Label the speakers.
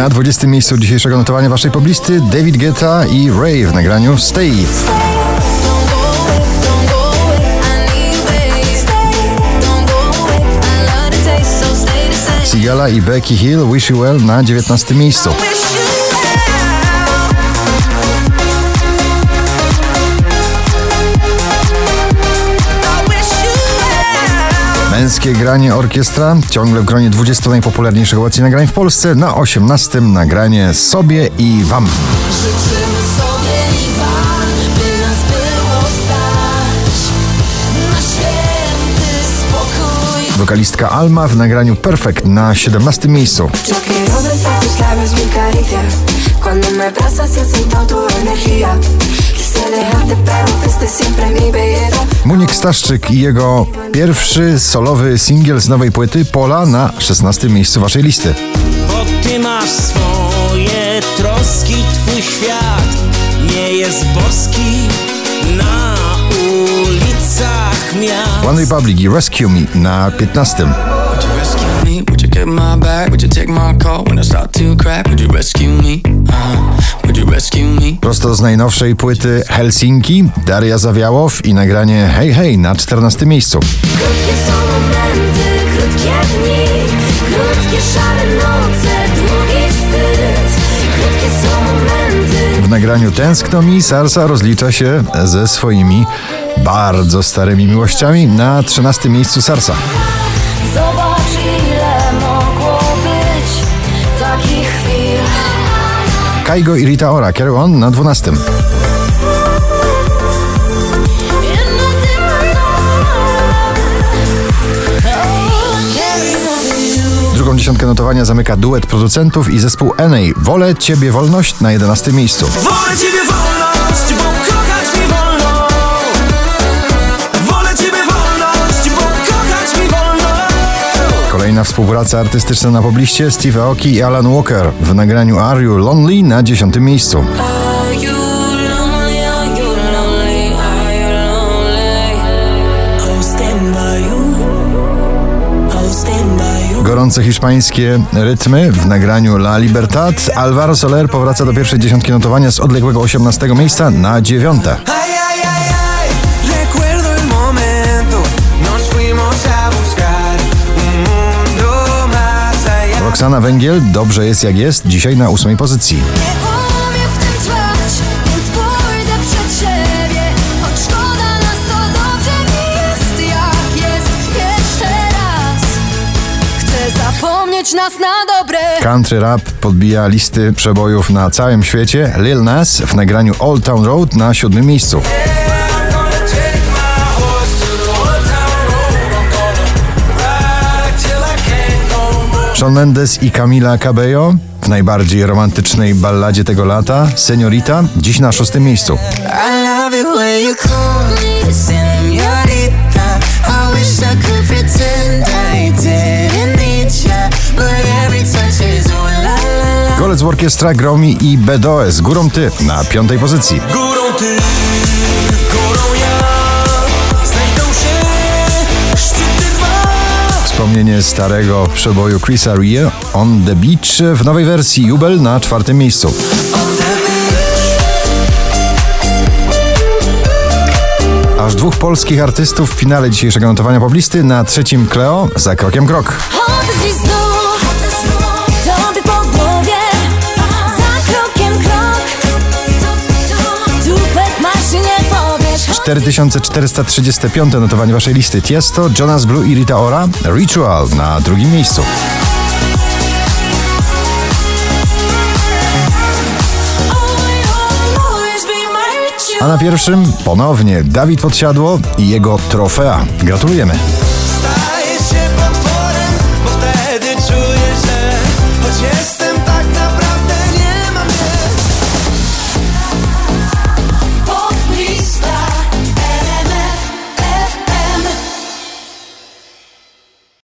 Speaker 1: Na 20 miejscu dzisiejszego notowania waszej poblisty David Guetta i Ray w nagraniu Stay. Sigala i Becky Hill Wish You Well na 19 miejscu. Męskie granie orkiestra ciągle w gronie 20 najpopularniejszych obecnie nagrań w Polsce. Na 18 nagranie sobie i wam.
Speaker 2: Życzymy sobie i wam, by nas było stać na święty spokój.
Speaker 1: Wokalistka Alma w nagraniu Perfect na 17 miejscu.
Speaker 3: Cuando me abrazas y siento tu energía.
Speaker 1: Munik Staszczyk i jego pierwszy solowy singiel z nowej płyty Pola na 16 miejscu waszej listy.
Speaker 4: Bo ty masz swoje troski, twój świat nie jest boski na ulicach miast.
Speaker 1: One Republic i Rescue Me na 15.
Speaker 5: Would you? Would get my back? Would you take my call when I start to crack? Would you rescue me? Uh-huh. Would you rescue me?
Speaker 1: Prosto z najnowszej płyty Helsinki Daria Zawiałow i nagranie Hej Hej na 14 miejscu.
Speaker 2: Krótkie są momenty, krótkie dni, krótkie szare noce, długi wstyd. Krótkie są momenty.
Speaker 1: W nagraniu Tęskno mi Sarsa rozlicza się ze swoimi bardzo starymi miłościami na 13 miejscu Sarsa. Kaigo i Rita Ora Carry On na 12.
Speaker 2: Jedno tylko
Speaker 1: Drugą dziesiątkę notowania zamyka duet producentów i zespół NA Wolę Ciebie Wolność na 11 miejscu.
Speaker 4: Wolę ciebie wolność,
Speaker 1: Kolejna współpraca artystyczna na pobliście Steve Aoki i Alan Walker w nagraniu Are You Lonely na 10 miejscu. Gorące hiszpańskie rytmy w nagraniu La Libertad. Alvaro Soler powraca do pierwszej dziesiątki notowania z odległego 18 miejsca na dziewiąte. Roxana Węgiel, Dobrze jest jak jest, dzisiaj na ósmej pozycji. Country rap podbija listy przebojów na całym świecie. Lil Nas w nagraniu Old Town Road na siódmym miejscu. Shawn Mendes i Camila Cabello w najbardziej romantycznej balladzie tego lata, Seniorita, dziś na szóstym miejscu. Golec Orkiestra Gromi i BDOS Górą Ty na piątej pozycji.
Speaker 4: Górą ty,
Speaker 1: Wspomnienie starego przeboju Chrisa Ria On The Beach w nowej wersji Jubel na czwartym miejscu. Aż dwóch polskich artystów w finale dzisiejszego notowania poblisty na trzecim Cleo za krokiem krok. 4435 notowanie waszej listy. Tiesto, Jonas Blue i Rita Ora. Ritual na drugim miejscu. A na pierwszym ponownie Dawid Podsiadło i jego trofea. Gratulujemy.
Speaker 5: Stajesz się potworem, bo wtedy czuję, że choć jest